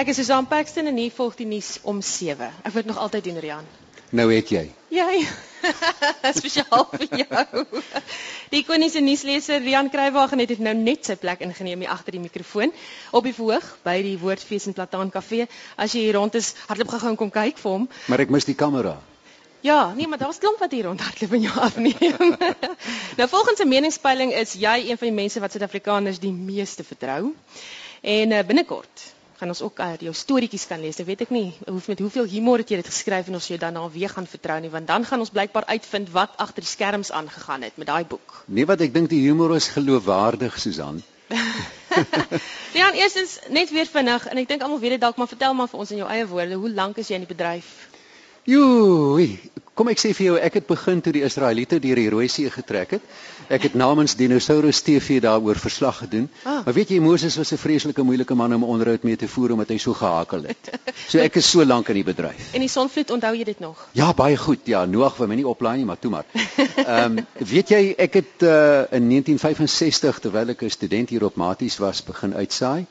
Ek is Susan Paxton en hier volg die nuus om 7. Ek word nog altyd doen Rian. Nou het jy. Jy. Spesiaal vir jou. Die ikoniese nuusleser Rian Kruiwagen het nou net sy plek ingeneem hier agter die mikrofoon op die verhoog by die Woordfees en Plataan Kafee. As jy hier rond is, hardloop gou-gou en kom kyk vir hom. Maar ek mis die kamera. Ja, nee, maar daar's klomp wat hier rondhardloop en jou afneem. nou volgens 'n meningspeiling is jy een van die mense wat Suid-Afrikaners die meeste vertrou. En uh, binnekort gaan ons ook uh, jou storieetjies kan lees. Ek weet ek nie hoe met hoeveel humor het jy dit geskryf en ons jou dan nou weer gaan vertrou nie, want dan gaan ons blykbaar uitvind wat agter die skerms aangegaan het met daai boek. Nee, wat ek dink die humor is geloofwaardig, Susan. Ja, eerstens net weer vinnig en ek dink almal weet dit dalk, maar vertel maar vir ons in jou eie woorde, hoe lank is jy in die bedryf? Joe, kom ek sê vir jou, ek het begin toe die Israeliete deur die Rooi See getrek het. Ek het namens Dinosaurus TV daaroor verslag gedoen. Ah. Maar weet jy, Moses was 'n vreeslike moeilike man om onderhoud mee te voer omdat hy so gehakel het. So ek is so lank in die bedryf. En die sonvloed, onthou jy dit nog? Ja, baie goed. Ja, Noag wou my nie oplaai nie, maar toe maar. Ehm, um, weet jy, ek het uh, in 1965 terwyl ek 'n student hier op Maties was, begin uitsaai.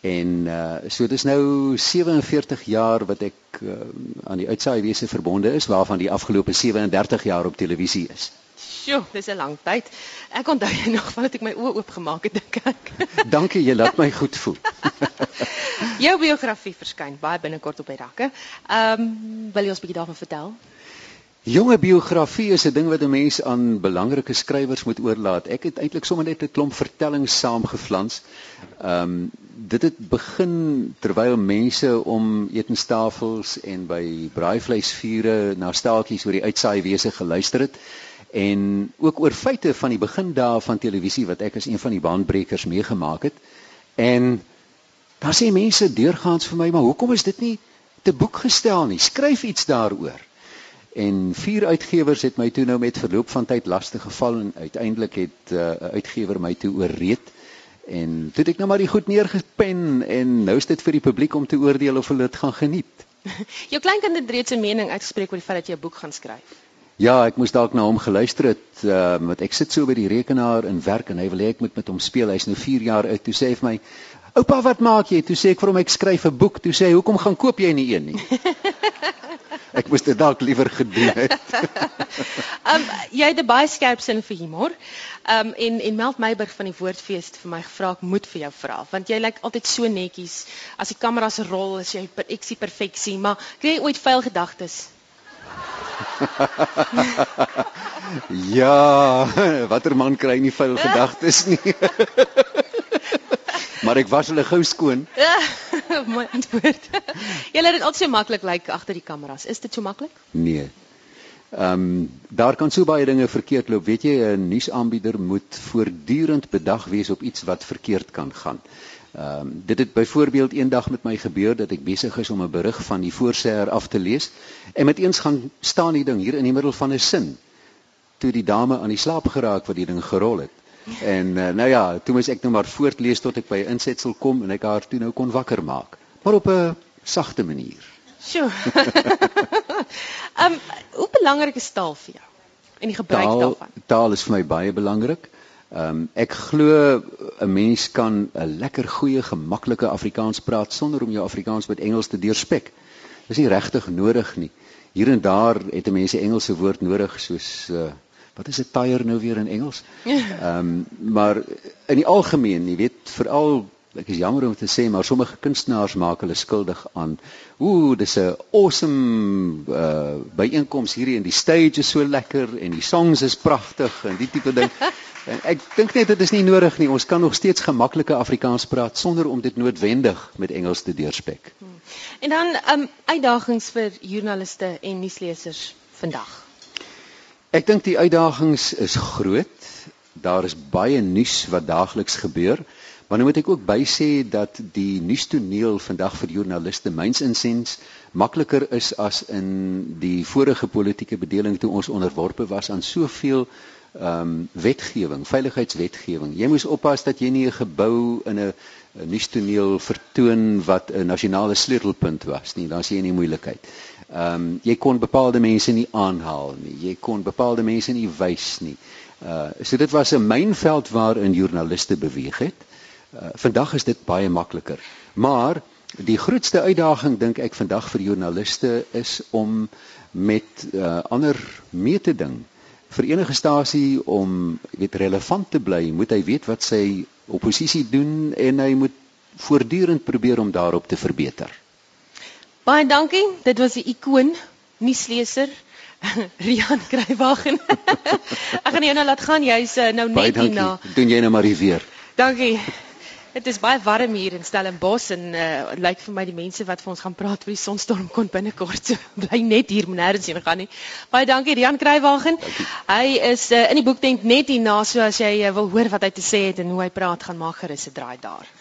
En uh so dis nou 47 jaar wat ek uh, aan die uitsaaiwese verbonde is waarvan die afgelope 37 jaar op televisie is. Sjoe, dis 'n lang tyd. Ek onthou nog vandat ek my oë oopgemaak het dink ek. Dankie, jy laat my goed voel. Jou biografie verskyn baie binnekort op die rakke. Ehm um, wil jy ons 'n bietjie daarvan vertel? Jonge biografie is 'n ding wat 'n mens aan belangrike skrywers moet oorlaat. Ek het eintlik sommer net 'n klomp vertellings saamgeflans. Ehm um, dit het begin terwyl mense om etenstafels en by braaivleisvure na staaltjies oor die uitsaaiwese geluister het en ook oor feite van die begin daar van televisie wat ek as een van die baanbrekers meegemaak het. En dan sê mense deurgaans vir my, maar hoekom is dit nie te boek gestel nie? Skryf iets daaroor. En vier uitgewers het my toe nou met verloop van tyd lastig geval en uiteindelik het eh, 'n uh, uitgewer my toe oorreed. En toe het ek nou maar die goed neergepen en nou is dit vir die publiek om te oordeel of hulle dit gaan geniet. Jou kleinkind het reeds 'n mening uitgespreek oor die feit dat jy 'n boek gaan skryf. Ja, ek moes dalk na hom geluister het, uh, want ek sit so by die rekenaar en werk en hy wil hê ek moet met hom speel. Hy's nou 4 jaar oud. Toe sê hy vir my: "Oupa, wat maak jy?" Toe sê ek vir hom ek skryf 'n boek. Toe sê hy: "Hoekom gaan koop jy nie een nie?" Ek moes dit dalk liewer gedoen het. um jy het 'n baie skerp sin vir humor. Um en en Meld Meyburg van die Woordfees het vir my gevra ek moet vir jou vra want jy lyk altyd so netjies. As die kameras rol, is jy per eksie perfeksie, maar kry jy ooit vuil gedagtes? ja, watter man kry nie vuil gedagtes nie? maar ek was hulle gou skoon. My antwoord. Jy laat dit altyd so maklik lyk like, agter die kameras. Is dit so maklik? Nee. Ehm um, daar kan so baie dinge verkeerd loop. Weet jy, 'n nuusaanbieder moet voortdurend bedag wees op iets wat verkeerd kan gaan. Ehm um, dit het byvoorbeeld eendag met my gebeur dat ek besig is om 'n berig van die voorseer af te lees en met eens gaan staan die ding hier in die middel van 'n sin toe die dame aan die slaap geraak wat die ding gerol het. En uh, nou ja, toe moes ek nou maar voortlees tot ek by 'n insetsel kom en ek haar toe nou kon wakker maak, maar op 'n sagte manier. Sjoe. Ehm um, hoe belangrik is taal vir jou? En die gebruik taal, daarvan? Taal is vir my baie belangrik. Ehm um, ek glo 'n mens kan 'n lekker goeie gemaklike Afrikaans praat sonder om jou Afrikaans met Engels te deurspek. Dis nie regtig nodig nie. Hier en daar het 'n mens 'n Engelse woord nodig soos uh, wat is 'n tire nou weer in Engels? Ehm um, maar in die algemeen, jy weet, veral ek is jammer om te sê, maar sommige kunstenaars maak hulle skuldig aan ooh, dis 'n awesome uh byeenkoms hierdie en die stage is so lekker en die songs is pragtig en die tipe ding. en ek dink net dit is nie nodig nie. Ons kan nog steeds gemaklike Afrikaans praat sonder om dit noodwendig met Engels te deurspek. Hmm. En dan um uitdagings vir joernaliste en nuuslesers vandag. Ek dink die uitdagings is groot. Daar is baie nuus wat daagliks gebeur. Maar nou moet ek ook bysê dat die nuustoneel vandag vir joernaliste myns insiens makliker is as in die vorige politieke bedeling toe ons onderworpe was aan soveel ehm um, wetgewing, veiligheidswetgewing. Jy moes oppas dat jy nie 'n gebou in 'n nuustoneel vertoon wat 'n nasionale sleutelpunt was nie. Dan sien jy nie moeilikheid. Ehm um, jy kon bepaalde mense nie aanhaal nie. Jy kon bepaalde mense nie wys nie. Uh so dit was 'n mynveld waarin joernaliste beweeg het. Uh vandag is dit baie makliker. Maar Die grootste uitdaging dink ek vandag vir joernaliste is om met uh, ander mee te ding. Vir enige stasie om weet relevant te bly, moet hy weet wat sy oppositie doen en hy moet voortdurend probeer om daarop te verbeter. Baie dankie. Dit was 'n ikoon, nuusleser. Rian Kruiwagen. Ek gaan jou nou laat gaan. Jy's uh, nou net hierna. Doen jy nou maar hier weer. Dankie. Dit is baie warm hier in Stellenbosch en uh lyk vir my die mense wat vir ons gaan praat oor die sonstorm kon binnekort so bly net hier nêrens heen gaan nie. Baie dankie Rian Kruiwagen. Hy is uh, in die boektent net hierna so as jy uh, wil hoor wat hy te sê het en hoe hy praat gaan maak gerus 'n draai daar.